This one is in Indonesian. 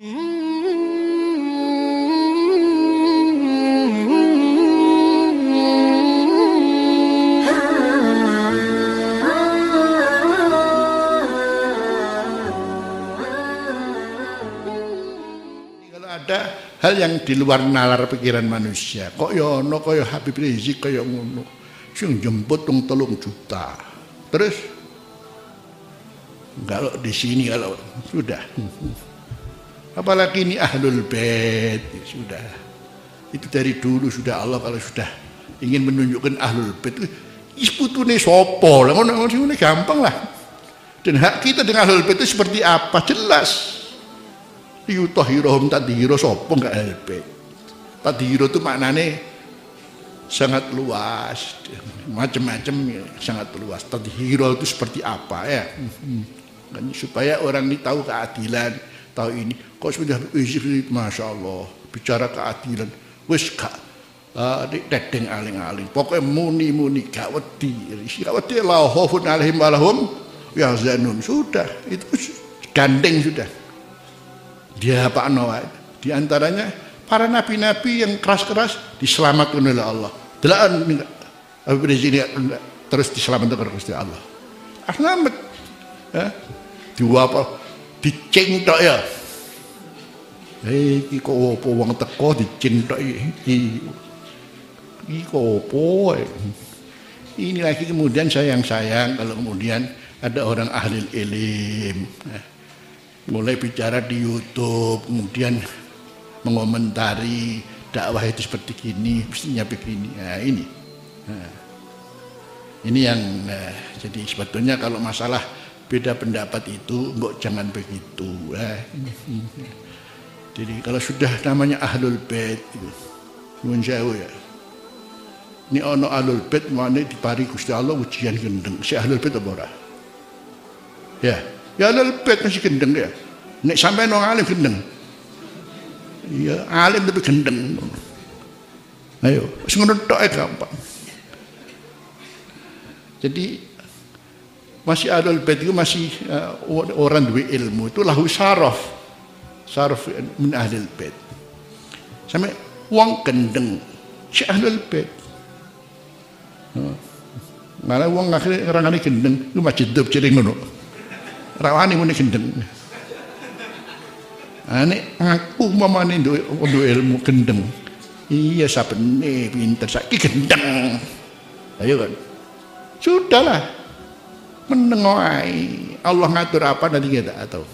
Ada hal yang di luar nalar pikiran manusia, kok ya ono kaya Habib Rizik kaya ngono. Sing jemput tung telung juta. Terus kalau di sini kalau sudah apalagi ini ahlul bait. Ya sudah. Itu dari dulu sudah Allah kalau sudah ingin menunjukkan ahlul bait isputune sopo ngono ngono gampang lah. Dan hak kita dengan ahlul bait itu seperti apa? Jelas. Yutahhiruhum tadhiro sopo enggak ahlul bait? Tadhiro itu maknanya sangat luas. Macam-macam ya, sangat luas. Tadhiro itu seperti apa ya? Kan supaya orang ini tahu keadilan tahu ini. Kok sudah masya Allah bicara keadilan. Wis gak uh, dedeng aling-aling. Pokoknya muni-muni gak wedi. Gak wedi la alaihim walahum yahzanun. Sudah itu gandeng sudah. Dia apa nawa di antaranya para nabi-nabi yang keras-keras diselamatkan oleh Allah. Delaan Habib Rizik ini terus diselamatkan oleh Allah. Selamat. Ya dua apa dicing tok ya? Eh iki kok apa wong teko dicing tok iki iki kok apa ini lagi kemudian sayang-sayang kalau kemudian ada orang ahli ilim mulai bicara di YouTube kemudian mengomentari dakwah itu seperti gini mestinya begini. Nah ini. Nah, ini yang nah, jadi sebetulnya kalau masalah beda pendapat itu mbok jangan begitu eh. jadi kalau sudah namanya ahlul bait itu jauh ya. Ini ono ahlul bait mana dipari Gusti Allah ujian gendeng. Si ahlul bait apa ya ya ahlul bait masih gendeng ya. Nek sampai nong alim gendeng. Iya alim tapi gendeng. Ayo ngono tok gampang. Jadi masih ada bait itu masih uh, orang dua ilmu. Itu lahu syaraf syaraf min ahli bait sampai uang gendeng si ahli bait malah uang akhirnya orang ini gendeng itu masih hidup jadi ngono. Rawani muni gendeng. Ane aku mama ini dua ilmu gendeng iya sabene pinter saiki gendeng. Ayo kan? Sudahlah menengoai Allah ngatur apa nanti kita tahu